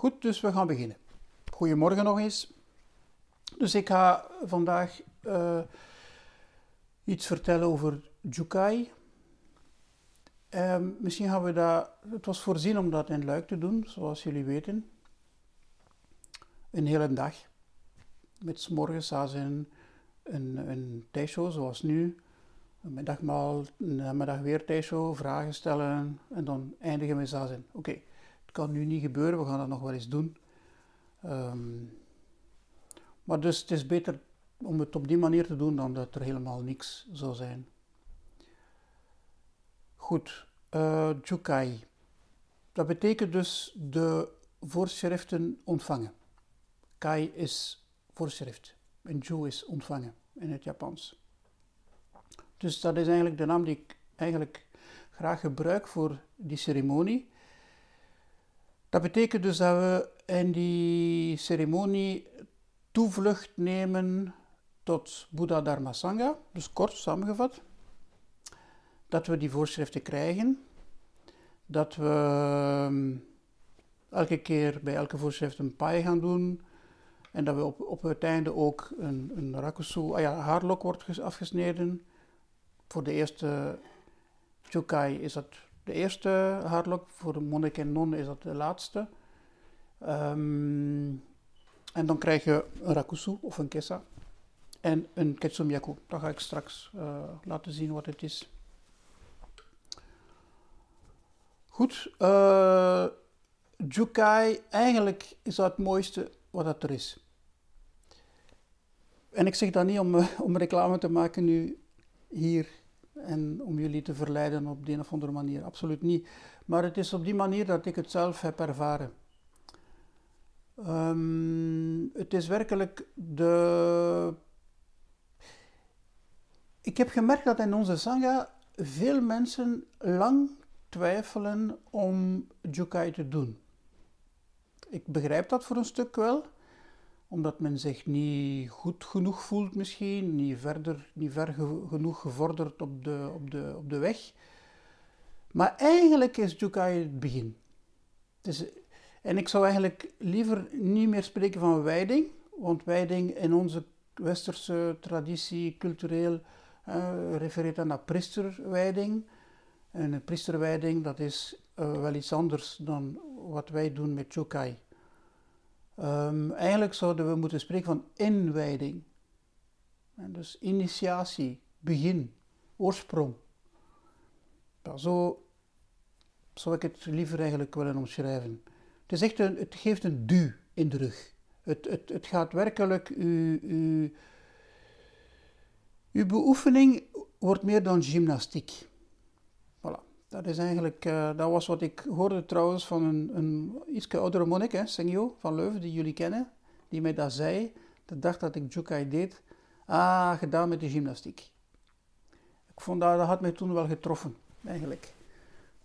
Goed, dus we gaan beginnen. Goedemorgen nog eens. Dus ik ga vandaag uh, iets vertellen over Jukai. Um, misschien gaan we dat. Het was voorzien om dat in Luik te doen, zoals jullie weten. Een hele dag. Met s morgens een, een, een zoals nu. Een middagmaal, een namiddag weer thuisshow, vragen stellen. En dan eindigen we zazen. Oké, het kan nu niet gebeuren, we gaan dat nog wel eens doen. Um, maar dus het is beter om het op die manier te doen dan dat er helemaal niks zou zijn. Goed, uh, Jukai. Dat betekent dus de voorschriften ontvangen. Kai is voorschrift en Ju is ontvangen in het Japans. Dus dat is eigenlijk de naam die ik eigenlijk graag gebruik voor die ceremonie. Dat betekent dus dat we in die ceremonie toevlucht nemen tot Buddha Dharma Sangha, dus kort samengevat. Dat we die voorschriften krijgen, dat we ehm, elke keer bij elke voorschrift een pai gaan doen en dat we op, op het einde ook een, een rakusu, ah ja, haarlok wordt afgesneden. Voor de eerste Chukai is dat de eerste haarlok, voor de monnik en non is dat de laatste. Um, en dan krijg je een rakusu of een kesa en een ketsumyaku. Dat ga ik straks uh, laten zien wat het is. Goed, uh, Jukai, eigenlijk is dat het mooiste wat dat er is. En ik zeg dat niet om, om reclame te maken nu hier en om jullie te verleiden op de een of andere manier. Absoluut niet. Maar het is op die manier dat ik het zelf heb ervaren. Um, het is werkelijk de. Ik heb gemerkt dat in onze Sangha veel mensen lang twijfelen om Jukai te doen. Ik begrijp dat voor een stuk wel, omdat men zich niet goed genoeg voelt misschien, niet, verder, niet ver genoeg gevorderd op de, op, de, op de weg. Maar eigenlijk is Jukai het begin. En ik zou eigenlijk liever niet meer spreken van wijding, want wijding in onze westerse traditie, cultureel, uh, refereert naar priesterwijding. En priesterwijding, dat is uh, wel iets anders dan wat wij doen met Chokai. Um, eigenlijk zouden we moeten spreken van inwijding. Dus initiatie, begin, oorsprong. Ja, zo zou ik het liever eigenlijk willen omschrijven. Het, is echt een, het geeft een duw in de rug. Het, het, het gaat werkelijk, uw beoefening wordt meer dan gymnastiek. Dat is eigenlijk, uh, dat was wat ik hoorde trouwens van een, een iets oudere monnik, hè, van Leuven, die jullie kennen, die mij dat zei, de dag dat ik Jukai deed. Ah, gedaan met de gymnastiek. Ik vond dat, dat had mij toen wel getroffen, eigenlijk.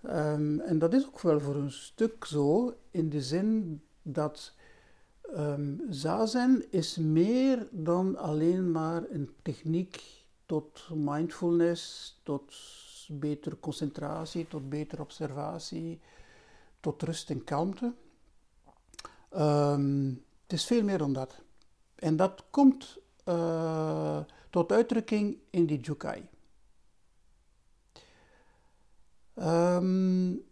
Um, en dat is ook wel voor een stuk zo, in de zin dat um, zazen is meer dan alleen maar een techniek tot mindfulness, tot betere concentratie, tot betere observatie, tot rust en kalmte. Um, het is veel meer dan dat. En dat komt uh, tot uitdrukking in die Jukai. Um,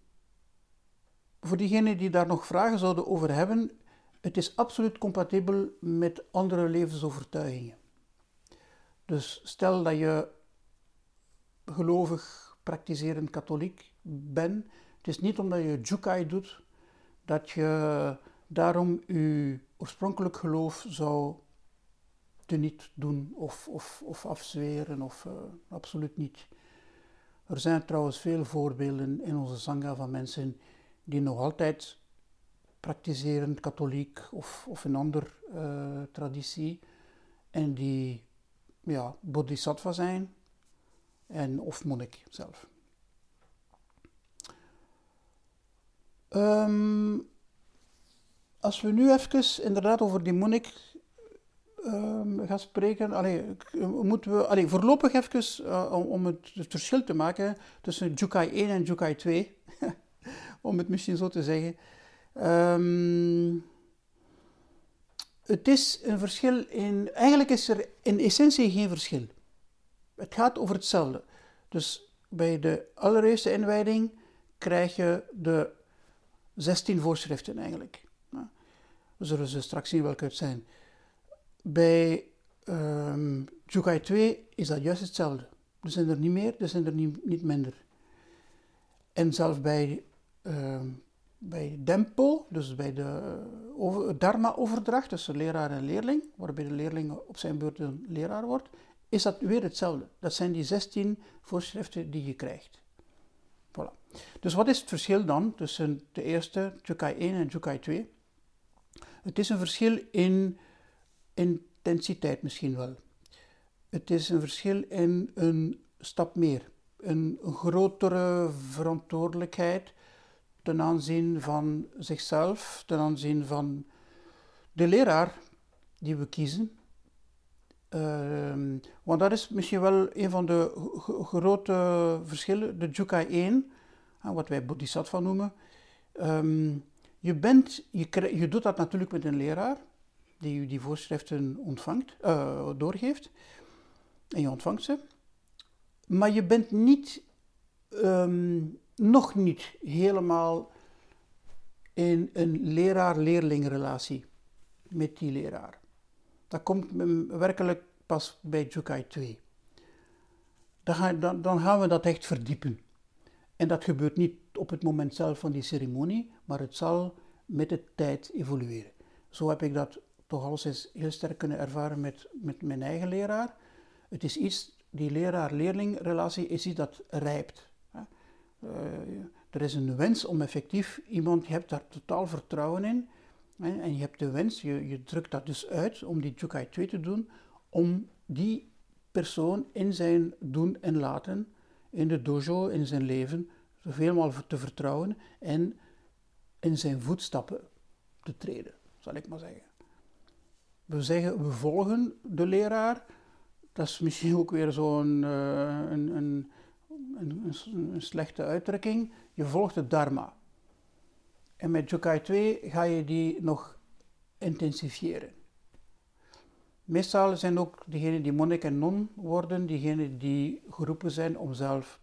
voor diegenen die daar nog vragen zouden over hebben, het is absoluut compatibel met andere levensovertuigingen. Dus stel dat je gelovig, praktiserend katholiek bent, het is niet omdat je jukai doet dat je daarom je oorspronkelijk geloof zou niet doen of, of, of afzweren, of uh, absoluut niet. Er zijn trouwens veel voorbeelden in onze Sangha van mensen die nog altijd praktiseren, katholiek of, of een andere uh, traditie, en die ja, bodhisattva zijn en, of monnik zelf. Um, als we nu even inderdaad over die monnik um, gaan spreken. Allee, moeten we, voorlopig even, uh, om het, het, verschil te maken tussen Jukai 1 en Jukai 2, om het misschien zo te zeggen. Ehm, het is een verschil in. Eigenlijk is er in essentie geen verschil. Het gaat over hetzelfde. Dus bij de allereerste inwijding krijg je de 16 voorschriften eigenlijk. We zullen ze straks zien welke het zijn. Bij um, Jukai 2 is dat juist hetzelfde. Er zijn er niet meer, er zijn er niet, minder. En zelfs bij, uh, bij Dempo, dus bij de over, Dharma-overdracht tussen leraar en leerling, waarbij de leerling op zijn beurt een leraar wordt, is dat weer hetzelfde. Dat zijn die 16 voorschriften die je krijgt. Voilà. Dus wat is het verschil dan tussen de eerste, Jukai 1 en Jukai 2? Het is een verschil in intensiteit misschien wel. Het is een verschil in een stap meer, een grotere verantwoordelijkheid ten aanzien van zichzelf, ten aanzien van de leraar die we kiezen. Uh, want dat is misschien wel een van de grote verschillen. De Jukai 1, wat wij Bodhisattva noemen. Um, je, bent, je, je doet dat natuurlijk met een leraar die u die voorschriften ontvangt, uh, doorgeeft. En je ontvangt ze. Maar je bent niet, um, nog niet helemaal in een leraar-leerling-relatie met die leraar. Dat komt werkelijk pas bij Jukai 2. Dan gaan, dan, dan gaan we dat echt verdiepen. En dat gebeurt niet op het moment zelf van die ceremonie, maar het zal met de tijd evolueren. Zo heb ik dat toch alles heel sterk kunnen ervaren met, met mijn eigen leraar. Het is iets, die leraar-leerling-relatie is iets dat rijpt. Uh, er is een wens om effectief iemand, je hebt daar totaal vertrouwen in. Hè, en je hebt de wens, je, je drukt dat dus uit om die Jukai 2 te doen, om die persoon in zijn doen en laten, in de dojo, in zijn leven, zoveel te vertrouwen en in zijn voetstappen te treden, zal ik maar zeggen. We zeggen, we volgen de leraar. Dat is misschien ook weer zo'n uh, een, een, een, een, slechte uitdrukking. Je volgt het dharma. En met Jokai 2 ga je die nog intensifieren. Meestal zijn ook diegenen die monnik en non worden, diegenen die geroepen zijn om zelf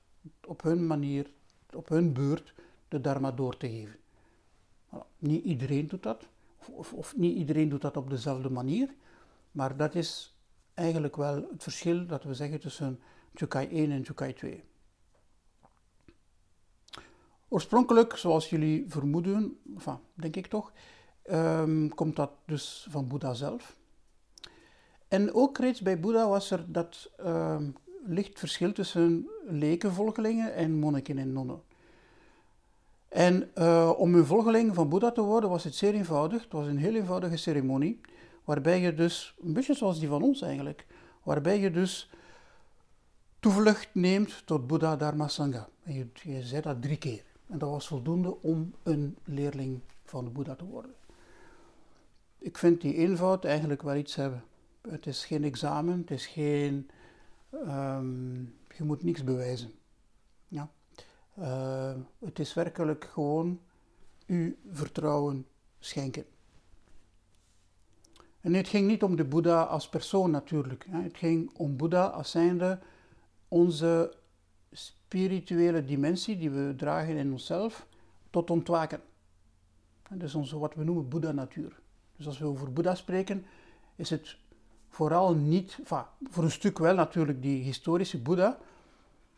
op hun manier, op hun beurt, de dharma door te geven. Niet iedereen doet dat, of, of, niet iedereen doet dat op dezelfde manier, maar dat is eigenlijk wel het verschil dat we zeggen tussen Jukai 1 en Jukai 2. Oorspronkelijk, zoals jullie vermoeden, denk ik toch, um, komt dat dus van Boeddha zelf. En ook reeds bij Boeddha was er dat um, licht verschil tussen lekenvolgelingen en monniken en nonnen. En uh, om een volgeling van Boeddha te worden was het zeer eenvoudig. Het was een heel eenvoudige ceremonie, waarbij je dus, een beetje zoals die van ons eigenlijk, waarbij je dus toevlucht neemt tot Boeddha Dharma Sangha. En je, je zei dat drie keer. En dat was voldoende om een leerling van de Boeddha te worden. Ik vind die eenvoud eigenlijk wel iets hebben. Het is geen examen, het is geen. Um, je moet niks bewijzen. Ja. Uh, het is werkelijk gewoon uw vertrouwen schenken. En het ging niet om de Boeddha als persoon natuurlijk. Het ging om Boeddha als zijnde onze spirituele dimensie die we dragen in onszelf tot ontwaken. Dat is onze, wat we noemen Boeddha-natuur. Dus als we over Boeddha spreken, is het vooral niet, voor een stuk wel natuurlijk die historische Boeddha,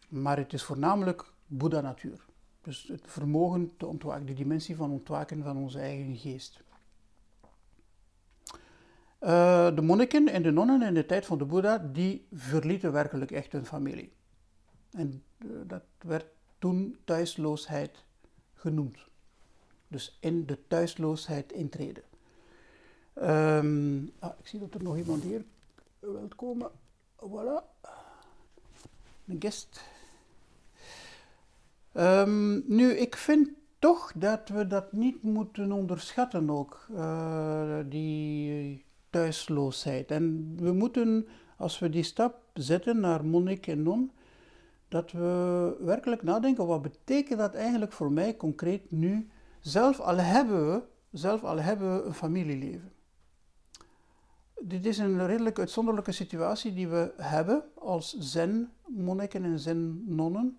maar het is voornamelijk Boeddha-natuur. Dus het vermogen te ontwaken, de dimensie van ontwaken van onze eigen geest. Uh, de monniken en de nonnen in de tijd van de Boeddha, die verlieten werkelijk echt hun familie. En uh, dat werd toen thuisloosheid genoemd. Dus in de thuisloosheid intreden. Um, ah, ik zie dat er nog iemand hier wilt komen. Voilà. Een guest. Um, nu, ik vind toch dat we dat niet moeten onderschatten ook, uh, die thuisloosheid. En we moeten, als we die stap zetten naar monnik en non, dat we werkelijk nadenken, wat betekent dat eigenlijk voor mij concreet nu Zelf al hebben we, zelf al hebben we een familieleven. Dit is een redelijk uitzonderlijke situatie die we hebben als zen-monniken en zen-nonnen.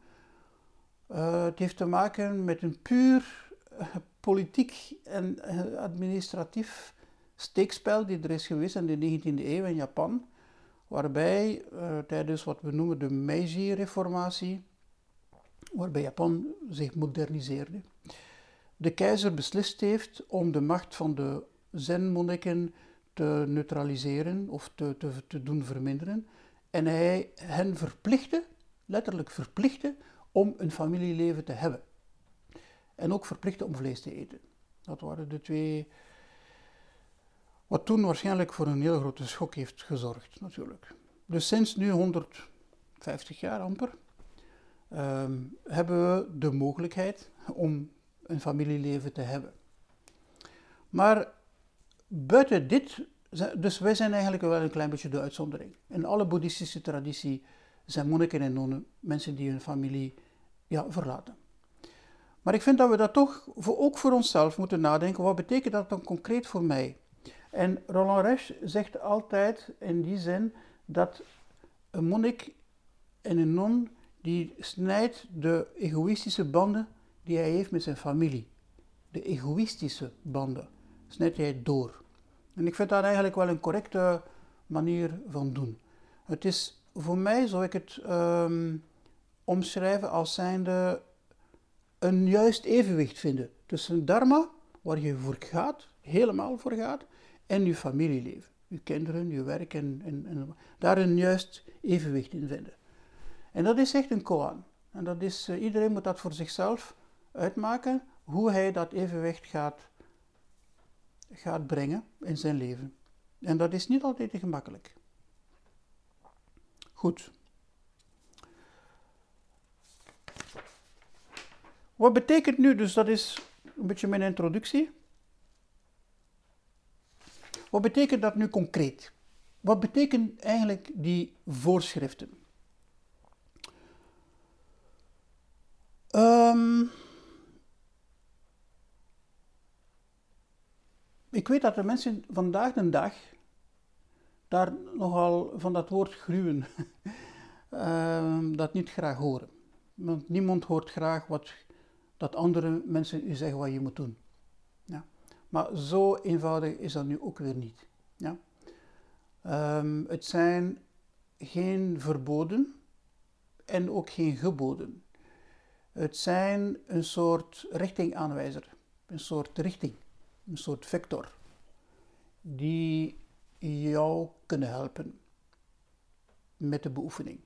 Uh, het heeft te maken met een puur uh, politiek en uh, administratief steekspel die er is geweest in de 19e eeuw in Japan, waarbij tijdens wat we noemen de Meiji-reformatie, waarbij Japan zich moderniseerde, de keizer beslist heeft om de macht van de zen-monniken te neutraliseren of te, te, te doen verminderen. En hij hen verplichtte, letterlijk verplichtte, om een familieleven te hebben. En ook verplichtte om vlees te eten. Dat waren de twee. Wat toen waarschijnlijk voor een heel grote schok heeft gezorgd, natuurlijk. Dus sinds nu 150 jaar amper ehm, hebben we de mogelijkheid om een familieleven te hebben. Maar buiten dit, dus wij zijn eigenlijk wel een klein beetje de uitzondering. In alle boeddhistische traditie zijn monniken en nonnen mensen die hun familie ja, verlaten. Maar ik vind dat we dat toch ook voor onszelf moeten nadenken. Wat betekent dat dan concreet voor mij? En Roland Resch zegt altijd in die zin dat een monnik en een non die snijdt de egoïstische banden die hij heeft met zijn familie. De egoïstische banden snijdt hij door. En ik vind dat eigenlijk wel een correcte manier van doen. Het is voor mij, zou ik het um, omschrijven als zijnde een juist evenwicht vinden tussen dharma, waar je voor gaat, helemaal voor gaat, en je familieleven, je kinderen, je werk en, en, daar een juist evenwicht in vinden. En dat is echt een koan. En dat is, uh, iedereen moet dat voor zichzelf uitmaken, hoe hij dat evenwicht gaat gaat brengen in zijn leven. En dat is niet altijd gemakkelijk. Goed. Wat betekent nu, dus dat is een beetje mijn introductie. Wat betekent dat nu concreet? Wat betekenen eigenlijk die voorschriften? Um, Ik weet dat de mensen vandaag de dag daar nogal van dat woord gruwen, uh, dat niet graag horen. Want niemand hoort graag wat, dat andere mensen u zeggen wat je moet doen. Maar zo eenvoudig is dat nu ook weer niet. Ja. Um, het zijn geen verboden en ook geen geboden. Het zijn een soort richtingaanwijzer, een soort richting een soort vector, die jou kunnen helpen met de beoefening.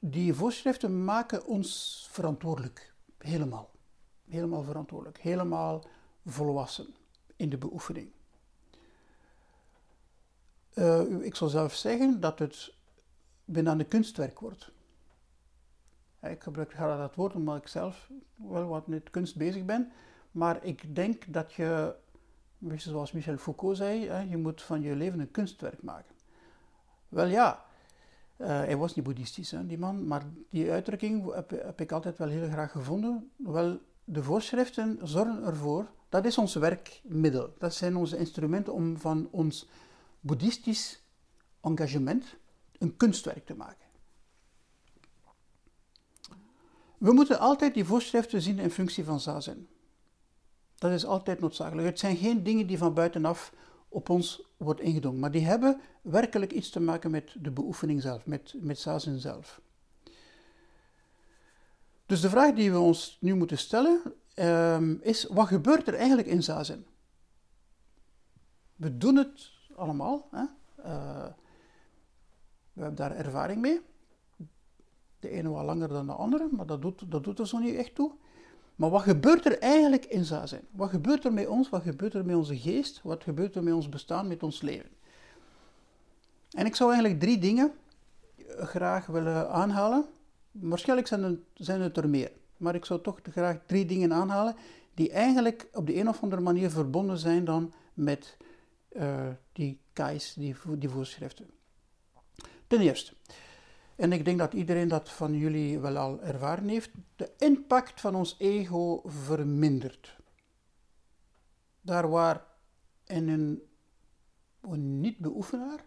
Die voorschriften maken ons verantwoordelijk, helemaal. Helemaal verantwoordelijk, helemaal volwassen in de beoefening. Uh, ik zal zelf zeggen dat het bijna een kunstwerk wordt. Ik gebruik graag dat woord omdat ik zelf wel wat met kunst bezig ben. Maar ik denk dat je, zoals Michel Foucault zei, je moet van je leven een kunstwerk maken. Wel ja, uh, hij was niet boeddhistisch, die man, maar die uitdrukking heb, ik altijd wel heel graag gevonden. Wel, de voorschriften zorgen ervoor, dat is ons werkmiddel. Dat zijn onze instrumenten om van ons boeddhistisch engagement een kunstwerk te maken. We moeten altijd die voorschriften zien in functie van zazen. Dat is altijd noodzakelijk. Het zijn geen dingen die van buitenaf op ons worden ingedongen, maar die hebben werkelijk iets te maken met de beoefening zelf, met, met zazen zelf. Dus de vraag die we ons nu moeten stellen um, is: wat gebeurt er eigenlijk in zazen? We doen het allemaal. Hè? Uh, we hebben daar ervaring mee. De ene wat langer dan de andere, maar dat doet, dat doet er zo niet echt toe. Maar wat gebeurt er eigenlijk in Zazen? Wat gebeurt er met ons? Wat gebeurt er met onze geest? Wat gebeurt er met ons bestaan, met ons leven? En ik zou eigenlijk drie dingen graag willen aanhalen. Waarschijnlijk zijn het, zijn het er meer. Maar ik zou toch graag drie dingen aanhalen die eigenlijk op de een of andere manier verbonden zijn dan met uh, die kais, die, die voorschriften. Ten eerste, en ik denk dat iedereen dat van jullie wel al ervaren heeft, de impact van ons ego vermindert. Daar waar in een, een niet-beoefenaar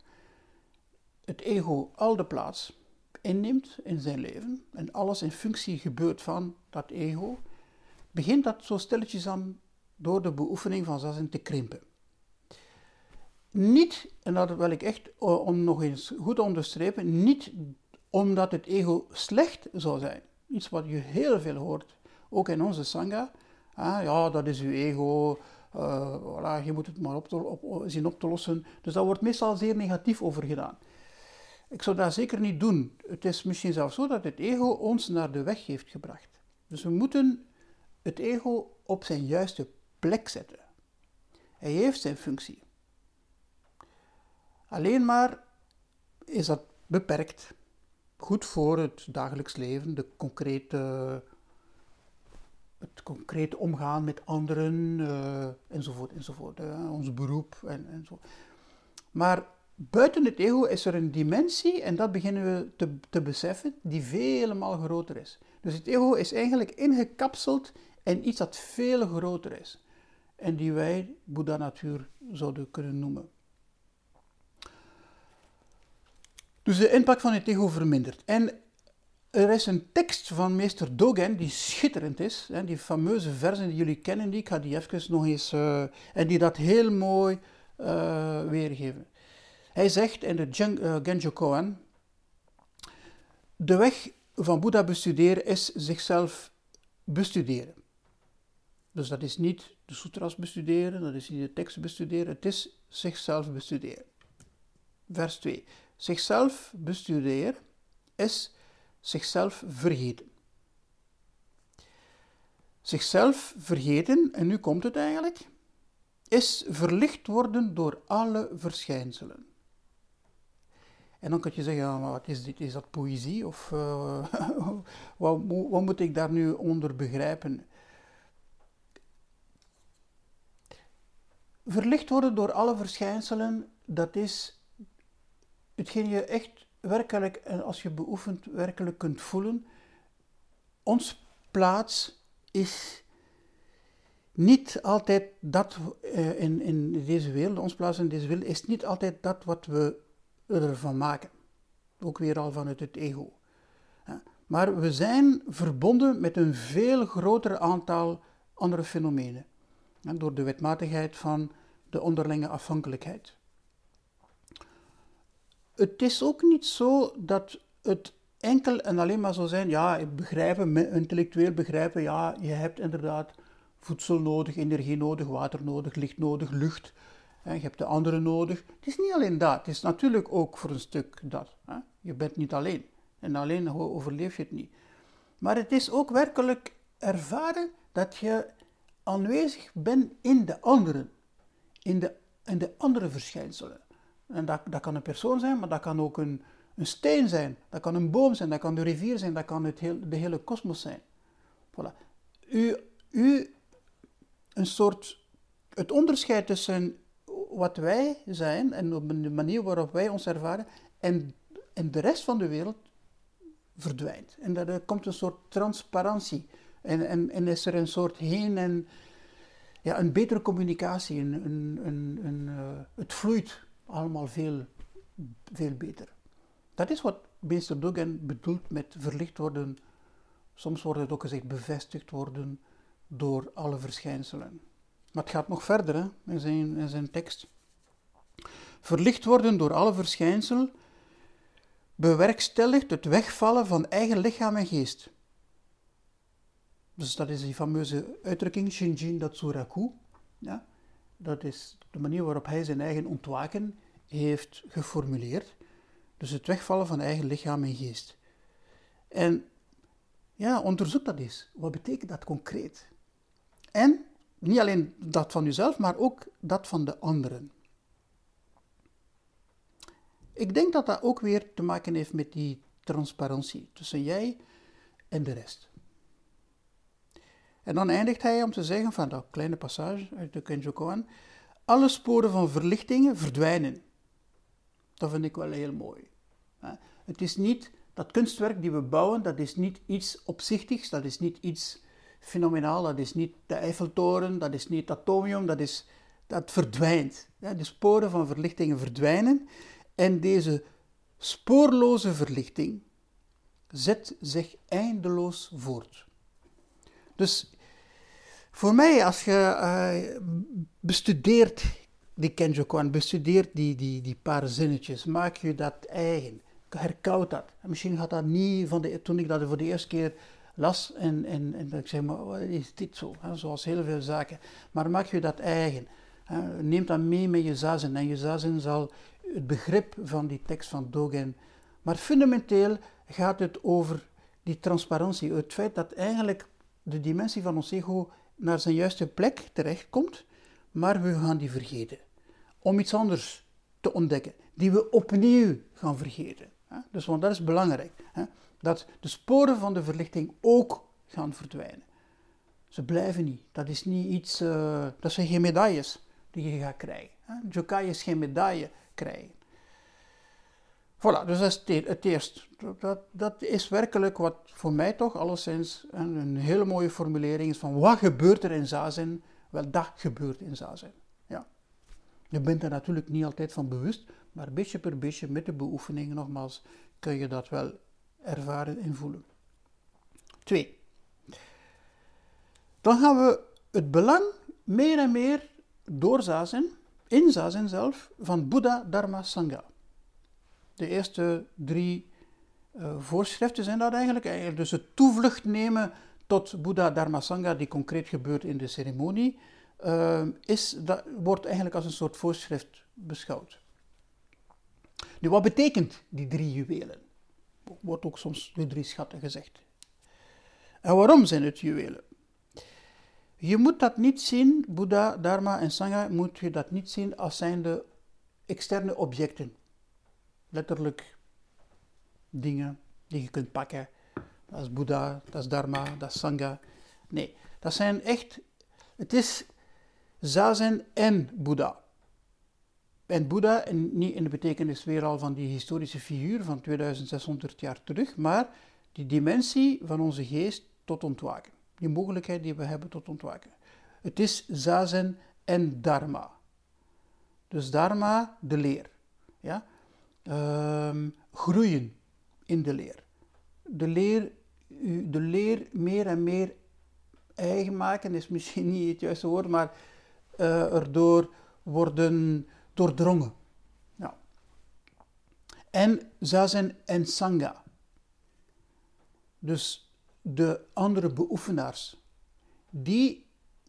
het ego al de plaats inneemt in zijn leven en alles in functie gebeurt van dat ego, begint dat zo stilletjes aan door de beoefening van zazen te krimpen. Niet, en dat wil ik echt om nog eens goed onderstrepen, niet omdat het ego slecht zou zijn. Iets wat je heel veel hoort, ook in onze sangha. Ah, ja, dat is uw ego, uh, voilà, je moet het maar op te, op, zien op te lossen. Dus daar wordt meestal zeer negatief over gedaan. Ik zou dat zeker niet doen. Het is misschien zelfs zo dat het ego ons naar de weg heeft gebracht. Dus we moeten het ego op zijn juiste plek zetten. Hij heeft zijn functie. Alleen maar is dat beperkt. Goed voor het dagelijks leven, de concrete, het concrete omgaan met anderen, uh, enzovoort, enzovoort. ons beroep en, en zo. Maar buiten het ego is er een dimensie, en dat beginnen we te, te beseffen, die vele groter is. Dus het ego is eigenlijk ingekapseld in iets dat veel groter is. En die wij Boeddha-natuur zouden kunnen noemen. Dus de impact van het ego vermindert. En er is een tekst van meester Dogen die schitterend is. Hè, die fameuze versen die jullie kennen, die, ik ga die even nog eens... Uh, en die dat heel mooi uh, weergeven. Hij zegt in de uh, Genjo Koan... De weg van Boeddha bestuderen is zichzelf bestuderen. Dus dat is niet de sutras bestuderen, dat is niet de tekst bestuderen, het is zichzelf bestuderen. Vers 2. Zichzelf bestuderen is zichzelf vergeten. Zichzelf vergeten, en nu komt het eigenlijk, is verlicht worden door alle verschijnselen. En dan kun je zeggen, wat is dit? Is dat poëzie? Of uh, wat, wat, moet ik daar nu onder begrijpen? Verlicht worden door alle verschijnselen, dat is hetgeen je echt werkelijk, en als je beoefent, werkelijk kunt voelen. Ons plaats is niet altijd dat uh, in, in deze wereld, ons plaats in deze wereld is niet altijd dat wat we ervan maken. Ook weer al vanuit het ego. Maar we zijn verbonden met een veel groter aantal andere fenomenen. Door de wetmatigheid van de onderlinge afhankelijkheid het is ook niet zo dat het enkel en alleen maar zo zijn, ja, begrijpen, intellectueel begrijpen, ja, je hebt inderdaad voedsel nodig, energie nodig, water nodig, licht nodig, lucht. Je hebt de andere nodig. Het is niet alleen dat, het is natuurlijk ook voor een stuk dat. Je bent niet alleen en alleen overleef je het niet. Maar het is ook werkelijk ervaren dat je aanwezig bent in de anderen, in de, in de andere verschijnselen. En dat, dat kan een persoon zijn, maar dat kan ook een, een steen zijn, dat kan een boom zijn, dat kan de rivier zijn, dat kan het heel, de hele kosmos zijn. Voilà. U, u, een soort, het onderscheid tussen wat wij zijn en op de manier waarop wij ons ervaren en, de rest van de wereld verdwijnt. En er komt een soort transparantie. En, en, is er een soort heen en ja, een betere communicatie. Een, een, een, uh, het vloeit allemaal veel, veel beter. Dat is wat meester Dogen bedoelt met verlicht worden. Soms wordt het ook gezegd bevestigd worden door alle verschijnselen. Maar het gaat nog verder hè, in, zijn, in zijn tekst. Verlicht worden door alle verschijnselen bewerkstelligt het wegvallen van eigen lichaam en geest. Dus dat is die fameuze uitdrukking Shinjin Datsuraku. Ja? Dat is de manier waarop hij zijn eigen ontwaken heeft geformuleerd. Dus het wegvallen van eigen lichaam en geest. En ja, onderzoek dat eens. Wat betekent dat concreet? En niet alleen dat van jezelf, maar ook dat van de anderen. Ik denk dat dat ook weer te maken heeft met die transparantie tussen jij en de rest. En dan eindigt hij om te zeggen van dat kleine passage uit de Kenjokoan, alle sporen van verlichtingen verdwijnen. Dat vind ik wel heel mooi. Het is niet dat kunstwerk die we bouwen, dat is niet iets opzichtigs, dat is niet iets fenomenaal, dat is niet de Eiffeltoren, dat is niet het atomium, dat, is, dat verdwijnt. de sporen van verlichtingen verdwijnen en deze spoorloze verlichting zet zich eindeloos voort. Dus voor mij, als je uh, bestudeert die Kenjo Kwan, bestudeert die, die, die paar zinnetjes, maak je dat eigen, herkoud dat. misschien gaat dat niet van de, toen ik dat voor de eerste keer las en, en, en ik zeg, maar is dit zo? Hè? Zoals heel veel zaken. Maar maak je dat eigen. Hè? Neem dat mee met je zazen en je zazen zal het begrip van die tekst van Dogen. Maar fundamenteel gaat het over die transparantie, het feit dat eigenlijk de dimensie van ons ego naar zijn juiste plek terechtkomt, maar we gaan die vergeten. Om iets anders te ontdekken, die we opnieuw gaan vergeten. Dus want dat is belangrijk, dat de sporen van de verlichting ook gaan verdwijnen. Ze blijven niet. Dat is niet iets, uh, dat zijn geen medailles die je gaat krijgen. Jokai is geen medaille krijgen. Voilà, dus dat is het eerst. Dat, dat is werkelijk wat voor mij toch alleszins een, een hele mooie formulering is van wat gebeurt er in Zazen? Wel, dat gebeurt in Zazen. Ja. Je bent er natuurlijk niet altijd van bewust, maar beetje per beetje met de beoefeningen nogmaals kun je dat wel ervaren en voelen. Twee. Dan gaan we het belang meer en meer door Zazen, in Zazen zelf, van Buddha, Dharma, Sangha. De eerste drie uh, voorschriften zijn dat eigenlijk. Dus het toevlucht nemen tot Boeddha Dharma Sangha, die concreet gebeurt in de ceremonie, uh, is, dat wordt eigenlijk als een soort voorschrift beschouwd. Nu, wat betekent die drie juwelen? Wordt ook soms de drie schatten gezegd. En waarom zijn het juwelen? Je moet dat niet zien, Boeddha, Dharma en Sangha, moet je dat niet zien als zijnde externe objecten letterlijk dingen die je kunt pakken. Dat is Boeddha, dat is Dharma, dat is Sangha. Nee, dat zijn echt, het is Zazen en Boeddha. En Boeddha, en niet in de betekenis weer al van die historische figuur van 2600 jaar terug, maar die dimensie van onze geest tot ontwaken. Die mogelijkheid die we hebben tot ontwaken. Het is Zazen en Dharma. Dus Dharma, de leer. Ja? Ehm, groeien in de leer. De leer, de leer meer en meer eigen maken is misschien niet het juiste woord, maar uh, erdoor worden doordrongen. Ja. En zazen en sangha. Dus de andere beoefenaars, die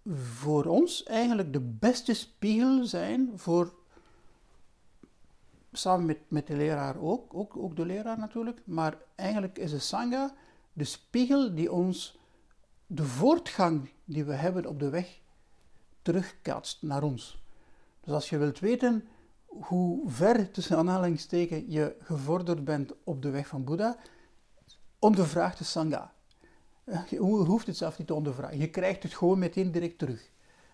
voor ons eigenlijk de beste spiegel zijn voor samen met, met de leraar ook, ook, ook de leraar natuurlijk, maar eigenlijk is de Sangha de spiegel die ons de voortgang die we hebben op de weg terugkaatst naar ons. Dus als je wilt weten hoe ver tussen aanhalingstekens je gevorderd bent op de weg van Boeddha, ondervraag de Sangha. Je hoeft het zelf niet te ondervragen. Je krijgt het gewoon meteen direct terug.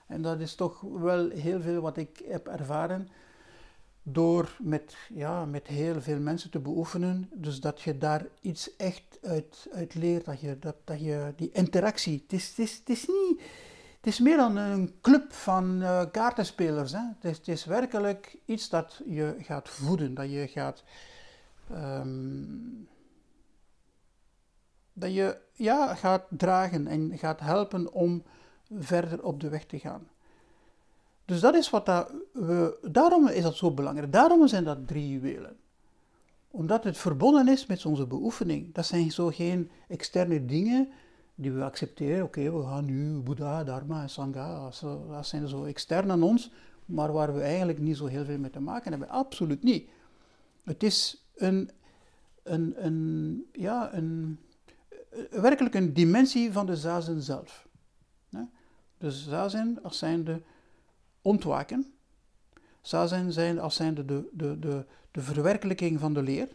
En dat is toch wel heel veel wat ik heb ervaren door met, ja, met heel veel mensen te beoefenen. Dus dat je daar iets echt uit, uit leert, dat je, dat, dat je die interactie, het is, het, is, het is niet, het is meer dan een club van uh, kaartenspelers. Hè? Het, is, werkelijk iets dat je gaat voeden, dat je gaat, um, dat je ja, gaat dragen en gaat helpen om verder op de weg te gaan. Dus dat is wat dat we, daarom is dat zo belangrijk. Daarom zijn dat drie juwelen. Omdat het verbonden is met onze beoefening. Dat zijn zo geen externe dingen die we accepteren. Oké, we gaan nu Boeddha, Dharma en Sangha. Dat zijn zo extern aan ons, maar waar we eigenlijk niet zo heel veel mee te maken hebben. Absoluut niet. Het is een, een, een, ja, een, werkelijk een dimensie van de zazen zelf. De zazen als zijnde ontwaken. Zazen zijn als zijnde de, de, de, de verwerkelijking van de leer.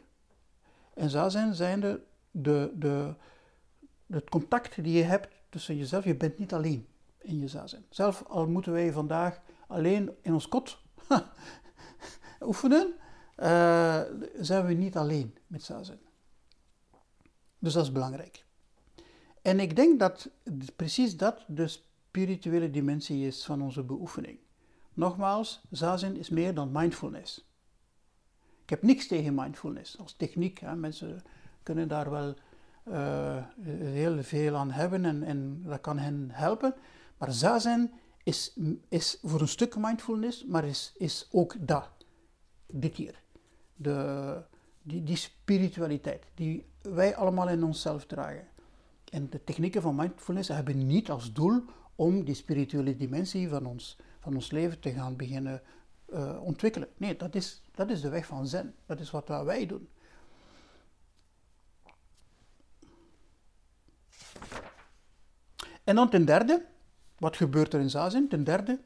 En zazen zijn de, de, de, het contact die je hebt tussen jezelf. Je bent niet alleen in je zazen. Zelf al moeten wij vandaag alleen in ons kot oefenen, uh, zijn we niet alleen met zazen. Dus dat is belangrijk. En ik denk dat precies dat de spirituele dimensie is van onze beoefening. Nogmaals, zazen is meer dan mindfulness. Ik heb niks tegen mindfulness als techniek. Hè. Mensen kunnen daar wel uh, heel veel aan hebben en, en dat kan hen helpen. Maar zazen is, is voor een stuk mindfulness, maar is, is ook dat. Dit hier. De, die, die spiritualiteit die wij allemaal in onszelf dragen. En de technieken van mindfulness hebben niet als doel om die spirituele dimensie van ons, van ons leven te gaan beginnen uh, ontwikkelen. Nee, dat is, dat is de weg van zen. Dat is wat wij doen. En dan ten derde, wat gebeurt er in Zazen? Ten derde,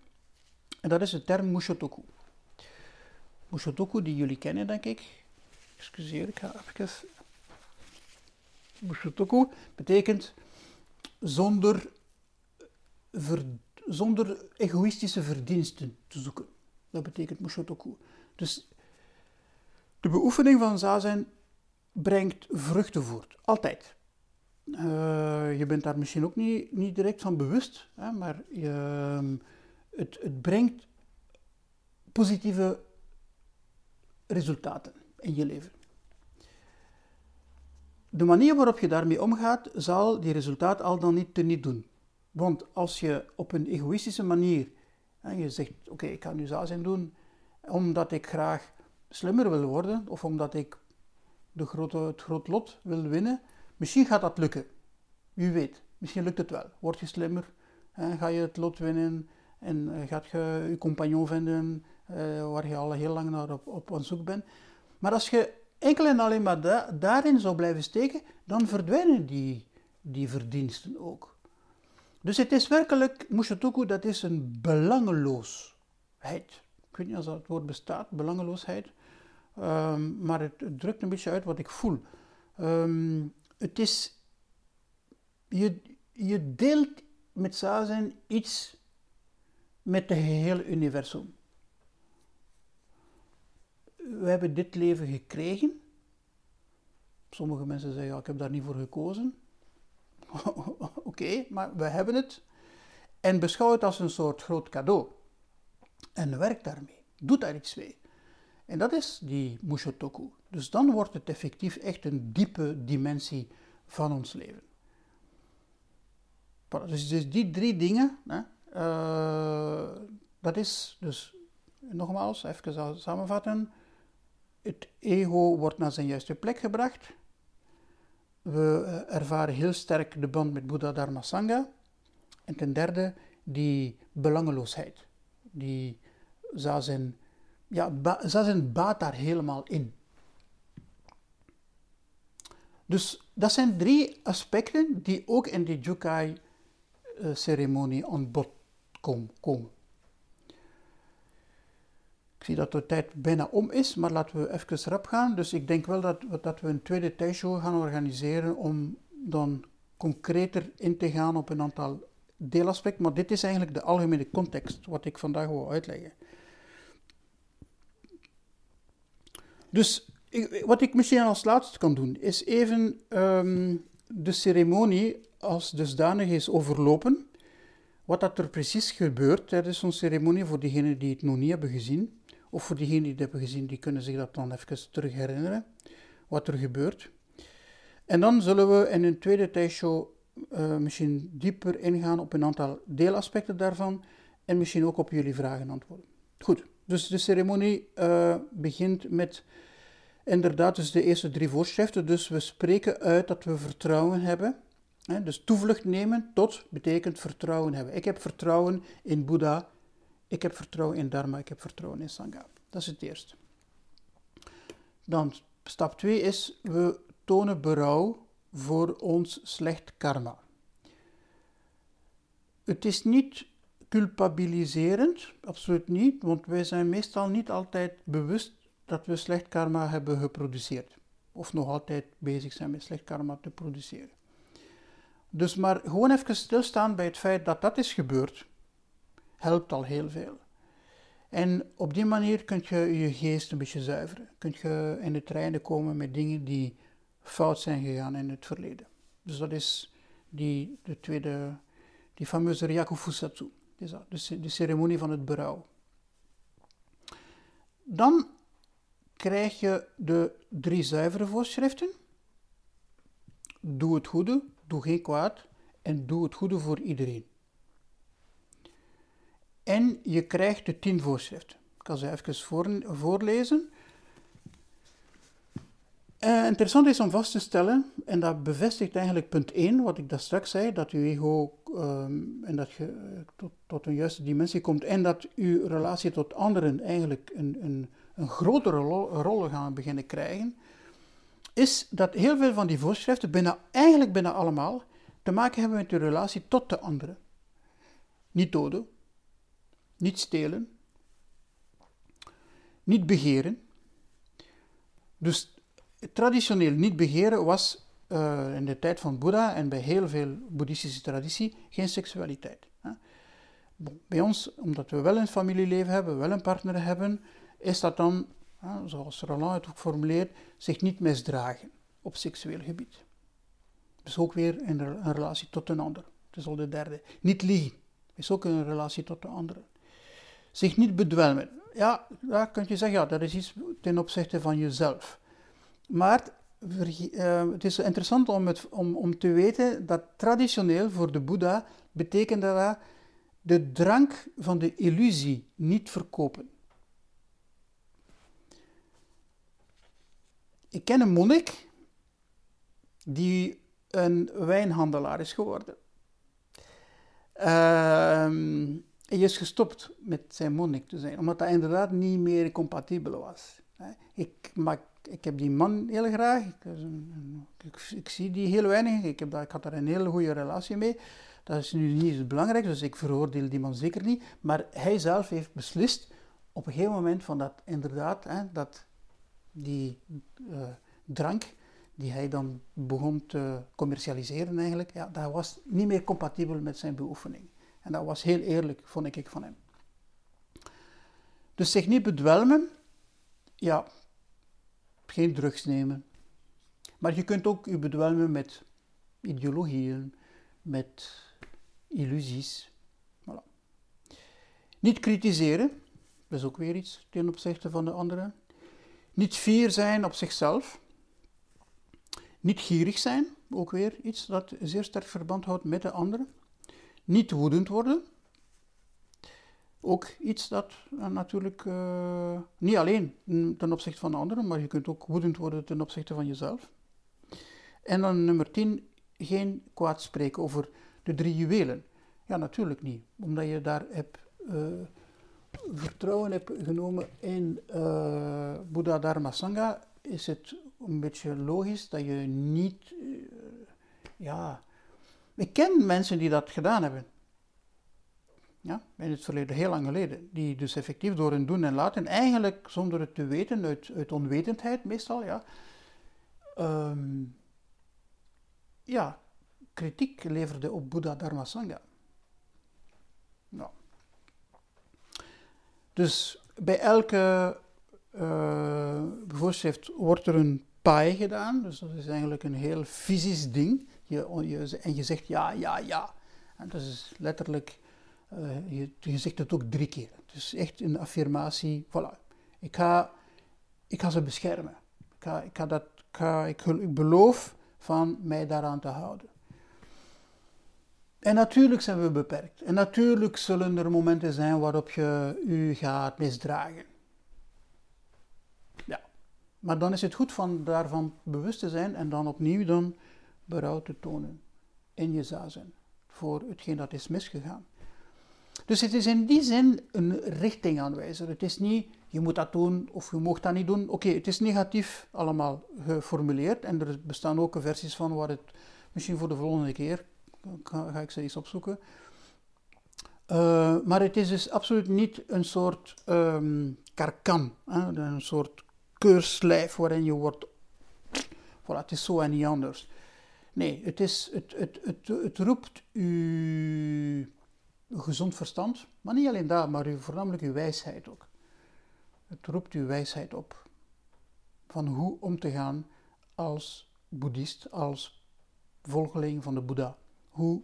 en dat is de term Mushotoku. Mushotoku, die jullie kennen, denk ik. Excuseer, ik ga even. Mushotoku betekent zonder, zonder egoïstische verdiensten te zoeken. Dat betekent Mushotoku. Dus de beoefening van Zazen brengt vruchten voort. Altijd. Uh, je bent daar misschien ook niet, niet direct van bewust, hè, maar je, ehm, het, het brengt positieve resultaten in je leven. De manier waarop je daarmee omgaat, zal die resultaat al dan niet te niet doen. Want als je op een egoïstische manier, hè, je zegt, oké, ik ga nu zo zijn doen, omdat ik graag slimmer wil worden, of omdat ik de grote, het groot lot wil winnen, misschien gaat dat lukken. Wie weet, misschien lukt het wel. Word je slimmer, hè, ga je het lot winnen en uh, gaat je je compagnon vinden uh, waar je al heel lang naar op, op zoek bent. Maar als je enkel en alleen maar daarin zou blijven steken, dan verdwijnen die, die verdiensten ook. Dus het is werkelijk, Mushotoku, dat is een belangeloosheid. Ik weet niet of dat woord bestaat, belangeloosheid. Um, maar het, drukt een beetje uit wat ik voel. Um, het is, je, je deelt met Zazen iets met het hele universum we hebben dit leven gekregen. Sommige mensen zeggen, ja, ik heb daar niet voor gekozen. Oké, maar we hebben het. En beschouw het als een soort groot cadeau. En werk daarmee. Doe daar iets mee. En dat is die Mushotoku. Dus dan wordt het effectief echt een diepe dimensie van ons leven. Dus, dus die drie dingen, hè, uh, dat is dus, nogmaals, even samenvatten. Het ego wordt naar zijn juiste plek gebracht. We eh, ervaren heel sterk de band met Buddha Dharma Sangha. En ten derde, die belangeloosheid. Die zazen, ja, zazen baat daar helemaal in. Dus dat zijn drie aspecten die ook in die Jukai-ceremonie aan bod komen zie dat de tijd bijna om is, maar laten we even rap gaan. Dus ik denk wel dat, dat we een tweede tijdshow gaan organiseren om dan concreter in te gaan op een aantal deelaspecten. Maar dit is eigenlijk de algemene context wat ik vandaag wil uitleggen. Dus wat ik misschien als laatste kan doen, is even um, de ceremonie als dusdanig is overlopen. Wat dat er precies gebeurt tijdens zo'n ceremonie, voor diegenen die het nog niet hebben gezien. Of voor diegenen die het hebben gezien, die kunnen zich dat dan even terug herinneren, wat er gebeurt. En dan zullen we in een tweede tijdshow uh, misschien dieper ingaan op een aantal deelaspecten daarvan en misschien ook op jullie vragen antwoorden. Goed, dus de ceremonie uh, begint met inderdaad dus de eerste drie voorschriften. Dus we spreken uit dat we vertrouwen hebben. Hè, dus toevlucht nemen tot betekent vertrouwen hebben. Ik heb vertrouwen in Boeddha, ik heb vertrouwen in Dharma, ik heb vertrouwen in Sangha. Dat is het eerste. Dan stap 2 is, we tonen berouw voor ons slecht karma. Het is niet culpabiliserend, absoluut niet, want wij zijn meestal niet altijd bewust dat we slecht karma hebben geproduceerd. Of nog altijd bezig zijn met slecht karma te produceren. Dus maar gewoon even stilstaan bij het feit dat dat is gebeurd, helpt al heel veel. En op die manier kun je je geest een beetje zuiveren. Kun je in het reinen komen met dingen die fout zijn gegaan in het verleden. Dus dat is die, de tweede, die fameuze Ryaku Fusatsu, de, de ceremonie van het berouw. Dan krijg je de drie zuivere voorschriften. Doe het goede, doe geen kwaad en doe het goede voor iedereen. En je krijgt de tien voorschriften. Ik kan ze even voorlezen. Uh, interessant is om vast te stellen, en dat bevestigt eigenlijk punt 1, wat ik daar straks zei, dat uw ego um, en dat je uh, tot, tot, een juiste dimensie komt en dat uw relatie tot anderen eigenlijk een, een, een grotere rol gaan beginnen krijgen, is dat heel veel van die voorschriften, eigenlijk bijna allemaal, te maken hebben met uw relatie tot de anderen. Niet doden, niet stelen, niet begeren. Dus traditioneel niet begeren was uh, in de tijd van Boeddha en bij heel veel boeddhistische traditie geen seksualiteit. Bij ons, omdat we wel een familieleven hebben, wel een partner hebben, is dat dan, zoals Roland het ook formuleert, zich niet misdragen op seksueel gebied. Dus ook weer in een relatie tot een ander. Het is al de derde. Niet liegen is ook een relatie tot de andere. Zich niet bedwelmen. Ja, daar kun je zeggen, ja, dat is iets ten opzichte van jezelf. Maar uh, het is interessant om, het, om, om te weten dat traditioneel voor de Boeddha betekende dat de drank van de illusie niet verkopen. Ik ken een monnik die een wijnhandelaar is geworden. Uh, hij is gestopt met zijn monnik te zijn, omdat dat inderdaad niet meer compatibel was. Ik maak ik heb die man heel graag. Ik, ik, zie die heel weinig. Ik, heb dat, ik had daar een hele goede relatie mee. Dat is nu niet zo belangrijk, dus ik veroordeel die man zeker niet. Maar hij zelf heeft beslist op een gegeven moment van dat inderdaad, hè, dat die uh, drank die hij dan begon te commercialiseren eigenlijk, ja, dat was niet meer compatibel met zijn beoefening. En dat was heel eerlijk, vond ik van hem. Dus zich niet bedwelmen, ja, geen drugs nemen. Maar je kunt ook je bedwelmen met ideologieën, met illusies. Voilà. Niet kritiseren, dat is ook weer iets ten opzichte van de anderen. Niet fier zijn op zichzelf. Niet gierig zijn, ook weer iets dat zeer sterk verband houdt met de anderen. Niet woedend worden, ook iets dat uh, natuurlijk uh, niet alleen ten opzichte van anderen, maar je kunt ook woedend worden ten opzichte van jezelf. En dan nummer 10, geen kwaad spreken over de drie juwelen. Ja, natuurlijk niet, omdat je daar hebt, uh, vertrouwen hebt genomen in Buddha Dharma Sangha, is het een beetje logisch dat je niet, ja, ik ken mensen die dat gedaan hebben. Ja, in het verleden, heel lang geleden. Die dus effectief door hun doen en laten, eigenlijk zonder het te weten, uit, uit onwetendheid meestal, ja, ehm, ja, kritiek leverde op Buddha Dharma Sangha. Nou. Dus bij elke uh, wordt er een paai gedaan, dus dat is eigenlijk een heel fysisch ding. Je, en je zegt ja, ja, ja. En dat is letterlijk uh, je, zegt het ook drie keer. Dus echt een affirmatie. Voilà. Ik ga, ik ga ze beschermen. Ik, ga, ik, ga dat, ik, ik beloof van mij daaraan te houden. En natuurlijk zijn we beperkt. En natuurlijk zullen er momenten zijn waarop je u gaat misdragen. Ja. Maar dan is het goed van daarvan bewust te zijn en dan opnieuw dan berouw te tonen in je zazen voor hetgeen dat is misgegaan. Dus het is in die zin een richtingaanwijzer. Het is niet, je moet dat doen of je mag dat niet doen. Oké, het is negatief allemaal geformuleerd en er bestaan ook versies van waar het misschien voor de volgende keer, ga, ik ze eens opzoeken. Uh, maar het is dus absoluut niet een soort um, karkan, hè? een soort keurslijf waarin je wordt, voilà, het is zo en niet anders. Nee, het, is, het, het, het, het roept u gezond verstand, maar niet alleen dat, maar u, voornamelijk uw wijsheid ook. Het roept uw wijsheid op van hoe om te gaan als boeddhist, als volgeling van de Boeddha. Hoe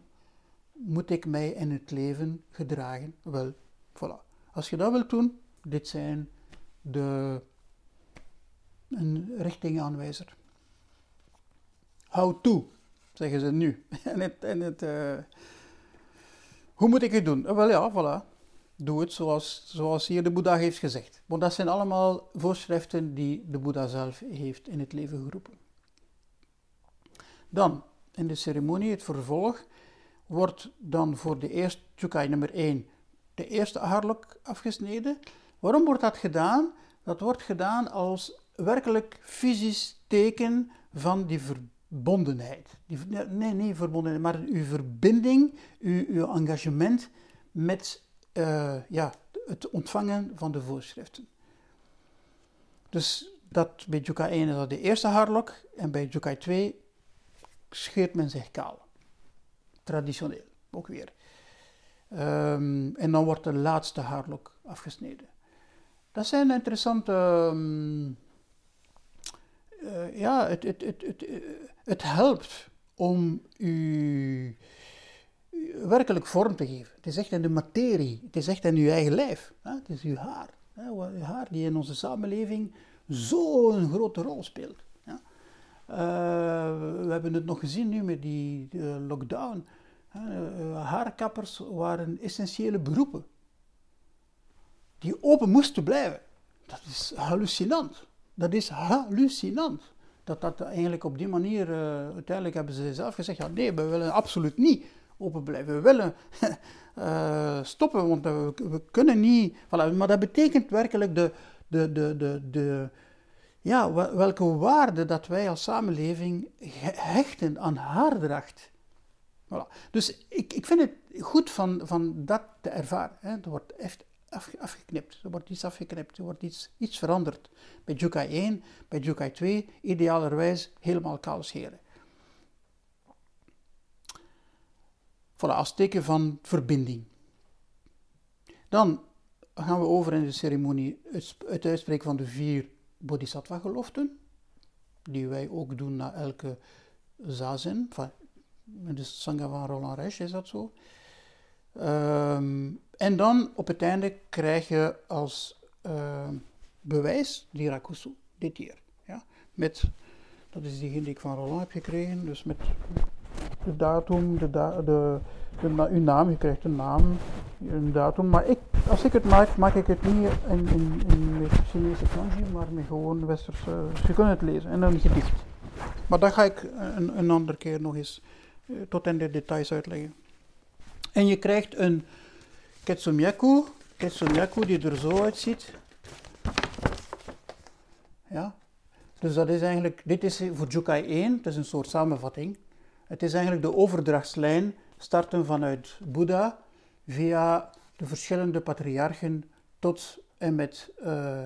moet ik mij in het leven gedragen? Wel, voilà. Als je dat wilt doen, dit zijn de een richtingaanwijzer. How to, zeggen ze nu. en het, het, uh, hoe moet ik het doen? Wel ja, voilà. Doe het zoals, zoals hier de Boeddha heeft gezegd. Want dat zijn allemaal voorschriften die de Boeddha zelf heeft in het leven geroepen. Dan, in de ceremonie, het vervolg, wordt dan voor de eerste Chukai nummer 1 de eerste haarlok afgesneden. Waarom wordt dat gedaan? Dat wordt gedaan als werkelijk fysisch teken van die verbondenheid. Die, nee, niet verbondenheid, maar uw verbinding, uw, uw engagement met uh, ja, het ontvangen van de voorschriften. Dus dat bij Jukai 1 is dat de eerste haarlok en bij Jukai 2 scheert men zich kaal. Traditioneel, ook weer. Um, en dan wordt de laatste haarlok afgesneden. Dat zijn interessante. Um, uh, ja, het, het, het, het, het helpt om u werkelijk vorm te geven. Het is echt in de materie, het is echt in uw eigen lijf. Hè? Het is uw haar. Hè? Uw haar die in onze samenleving zo'n grote rol speelt. Uh, we hebben het nog gezien nu met die lockdown. Uh, haarkappers waren essentiële beroepen. Die open moesten blijven. Dat is hallucinant. Dat is hallucinant. Dat dat eigenlijk op die manier, uiteindelijk hebben ze zelf gezegd, ja nee, we willen absoluut niet open blijven. We willen stoppen, want we, we, kunnen niet. Voilà. Maar dat betekent werkelijk de, de, de, de, de, ja, welke waarde dat wij als samenleving hechten aan haardracht. Voilà. Dus ik, ik vind het goed van, van dat te ervaren. Hè. Er wordt echt afgeknipt. Er wordt iets afgeknipt. Er wordt iets, iets veranderd. Bij Jukai 1, bij Jukai 2, idealerwijs helemaal kaal scheren. Voilà, als teken van verbinding. Dan gaan we over in de ceremonie het uitspreken van de vier bodhisattva-geloften, die wij ook doen na elke zazen. Met de Sangha van Roland Resch is dat zo. Um, en dan op het einde krijg je als uh, bewijs die Rakusu, dit hier. Ja? Met, dat is diegene die ik van Roland heb gekregen, dus met de datum, de, de, de, uw naam, je krijgt een naam, een datum. Maar ik, als ik het maak, maak ik het niet in, in, in Chinese kanji, maar met gewoon westerse, dus je kunt het lezen en een gedicht. Maar dat ga ik een, een andere keer nog eens uh, tot in de details uitleggen. En je krijgt een Ketsumyaku, Ketsumyaku die er zo uitziet. Ja, dus dat is eigenlijk, dit is voor Jukai 1, het is een soort samenvatting. Het is eigenlijk de overdrachtslijn, starten vanuit Boeddha via de verschillende patriarchen tot en met uh,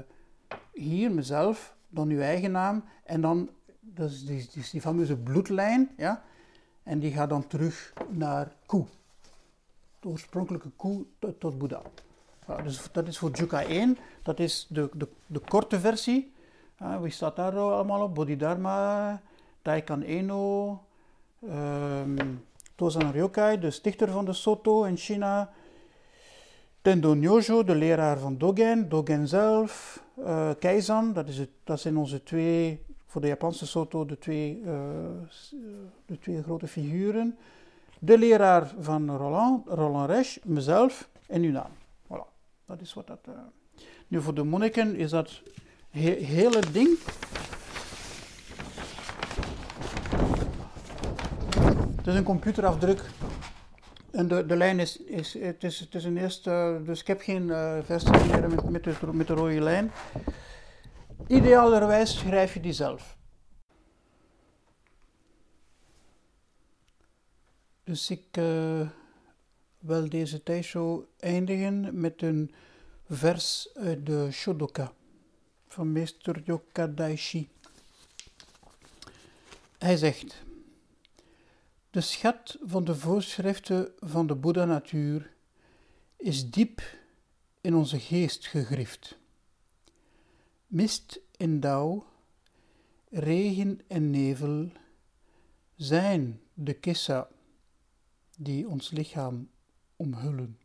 hier, mezelf, dan uw eigen naam en dan, dat is die, die, die fameuze bloedlijn, ja, en die gaat dan terug naar Ku de oorspronkelijke koe tot, Boeddha. dus dat is voor Juka 1, dat is de, de, de korte versie. Wie staat daar allemaal op? Bodhidharma, Daikan Eno, um, Tozan Ryokai, de stichter van de Soto in China. Tendo Nyojo, de leraar van Dogen, Dogen zelf. Uh, Keizan, dat, is het, dat zijn onze twee, voor de Japanse Soto, de twee, uh, de twee grote figuren de leraar van Roland, Roland Resch, mezelf en uw naam. Voilà, dat is wat dat... Nu voor de monniken is dat he hele ding... Het is een computerafdruk en de, de lijn is, is, het is, het is een eerste, dus ik heb geen uh, vestiging meer met, met, de, met de rode lijn. Idealerwijs schrijf je die zelf. Dus ik uh, wil deze tijdshow eindigen met een vers uit de Shodoka van meester Yoka Daishi. Hij zegt: De schat van de voorschriften van de Boeddha-natuur is diep in onze geest gegrift. Mist en dauw, regen en nevel zijn de kissa die ons lichaam omhullen.